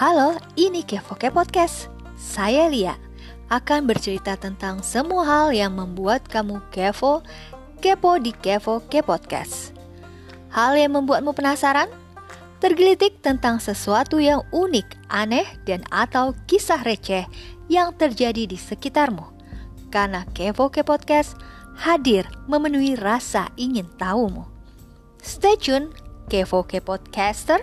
Halo, ini Kevo Ke Podcast. Saya Lia akan bercerita tentang semua hal yang membuat kamu kevo, kepo di Kevo Ke Podcast. Hal yang membuatmu penasaran? Tergelitik tentang sesuatu yang unik, aneh, dan atau kisah receh yang terjadi di sekitarmu. Karena Kevo Ke Podcast hadir memenuhi rasa ingin tahumu. Stay tune, Kevo Ke Podcaster